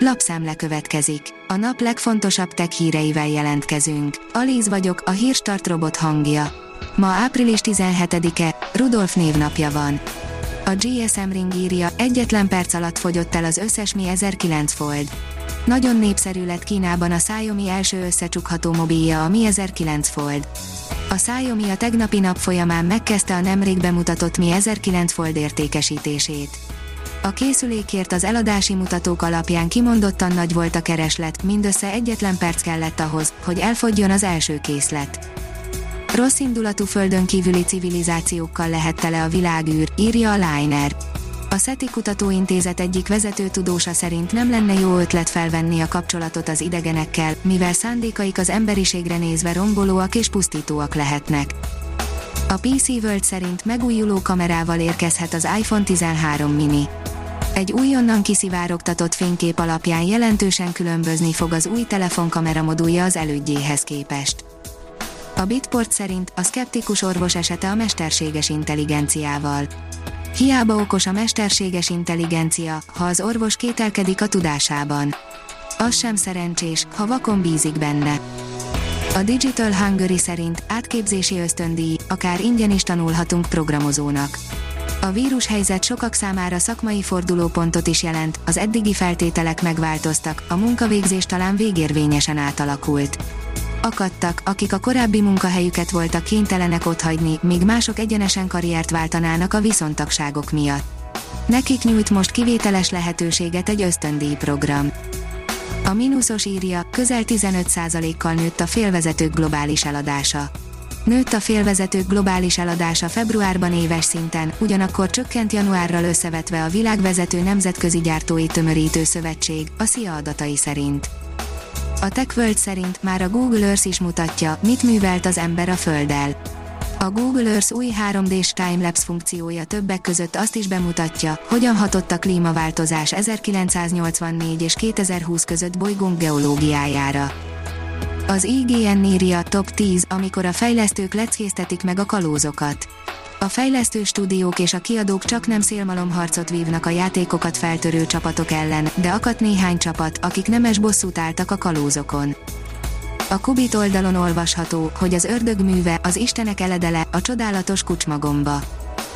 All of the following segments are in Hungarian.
Lapszemle következik. A nap legfontosabb tech híreivel jelentkezünk. Alíz vagyok, a hírstart robot hangja. Ma április 17-e, Rudolf névnapja van. A GSM Ring írja, egyetlen perc alatt fogyott el az összes Mi 1009 Fold. Nagyon népszerű lett Kínában a Xiaomi első összecsukható mobilja a Mi 1009 Fold. A Xiaomi a tegnapi nap folyamán megkezdte a nemrég bemutatott Mi 1009 Fold értékesítését. A készülékért az eladási mutatók alapján kimondottan nagy volt a kereslet, mindössze egyetlen perc kellett ahhoz, hogy elfogjon az első készlet. Rossz indulatú földön kívüli civilizációkkal lehet tele a világűr, írja a Liner. A SETI Kutatóintézet egyik vezető tudósa szerint nem lenne jó ötlet felvenni a kapcsolatot az idegenekkel, mivel szándékaik az emberiségre nézve rombolóak és pusztítóak lehetnek. A PC World szerint megújuló kamerával érkezhet az iPhone 13 mini. Egy újonnan kiszivárogtatott fénykép alapján jelentősen különbözni fog az új telefonkamera modulja az elődjéhez képest. A Bitport szerint a szkeptikus orvos esete a mesterséges intelligenciával. Hiába okos a mesterséges intelligencia, ha az orvos kételkedik a tudásában. Az sem szerencsés, ha vakon bízik benne. A Digital Hungary szerint átképzési ösztöndíj, akár ingyen is tanulhatunk programozónak. A vírushelyzet sokak számára szakmai fordulópontot is jelent, az eddigi feltételek megváltoztak, a munkavégzés talán végérvényesen átalakult. Akadtak, akik a korábbi munkahelyüket voltak kénytelenek otthagyni, míg mások egyenesen karriert váltanának a viszontagságok miatt. Nekik nyújt most kivételes lehetőséget egy ösztöndíj program. A mínuszos írja, közel 15%-kal nőtt a félvezetők globális eladása. Nőtt a félvezetők globális eladása februárban éves szinten, ugyanakkor csökkent januárral összevetve a világvezető nemzetközi gyártói tömörítő szövetség, a SZIA adatai szerint. A TechWorld szerint már a Google Earth is mutatja, mit művelt az ember a Földdel. A Google Earth új 3D-s timelapse funkciója többek között azt is bemutatja, hogyan hatott a klímaváltozás 1984 és 2020 között bolygónk geológiájára. Az IGN írja Top 10, amikor a fejlesztők leckéztetik meg a kalózokat. A fejlesztő stúdiók és a kiadók csak nem szélmalomharcot vívnak a játékokat feltörő csapatok ellen, de akadt néhány csapat, akik nemes bosszút álltak a kalózokon. A Kubit oldalon olvasható, hogy az ördög műve, az istenek eledele, a csodálatos kucsmagomba.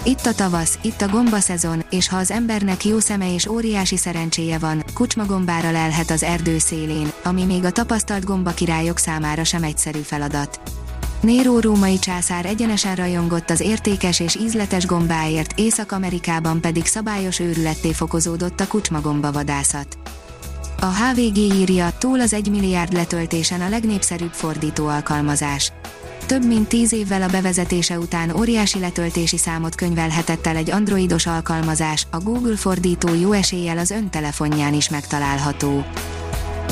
Itt a tavasz, itt a gomba szezon, és ha az embernek jó szeme és óriási szerencséje van, kucsmagombára lelhet az erdő szélén, ami még a tapasztalt gomba királyok számára sem egyszerű feladat. Néró római császár egyenesen rajongott az értékes és ízletes gombáért, Észak-Amerikában pedig szabályos őrületté fokozódott a kucsmagomba vadászat. A HVG írja, túl az 1 milliárd letöltésen a legnépszerűbb fordító alkalmazás. Több mint 10 évvel a bevezetése után óriási letöltési számot könyvelhetett el egy androidos alkalmazás, a Google fordító jó eséllyel az ön telefonján is megtalálható.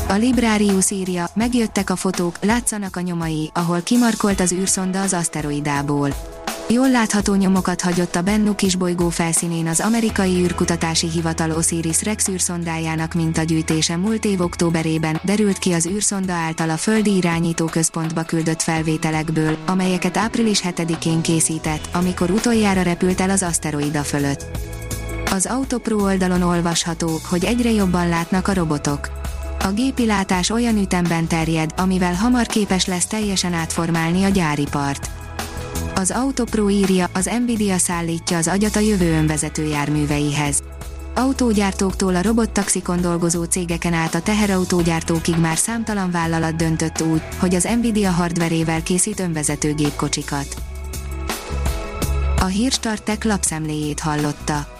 A Librarius írja, megjöttek a fotók, látszanak a nyomai, ahol kimarkolt az űrszonda az aszteroidából. Jól látható nyomokat hagyott a Bennu kisbolygó felszínén az amerikai űrkutatási hivatal Osiris Rex űrszondájának mintagyűjtése múlt év októberében, derült ki az űrszonda által a Földi Irányító Központba küldött felvételekből, amelyeket április 7-én készített, amikor utoljára repült el az aszteroida fölött. Az Autopro oldalon olvasható, hogy egyre jobban látnak a robotok. A gépi látás olyan ütemben terjed, amivel hamar képes lesz teljesen átformálni a gyáripart. Az Autopro írja, az Nvidia szállítja az agyat a jövő önvezető járműveihez. Autógyártóktól a robottaxikon dolgozó cégeken át a teherautógyártókig már számtalan vállalat döntött úgy, hogy az Nvidia hardverével készít önvezető gépkocsikat. A Hírstartek lapszemléjét hallotta.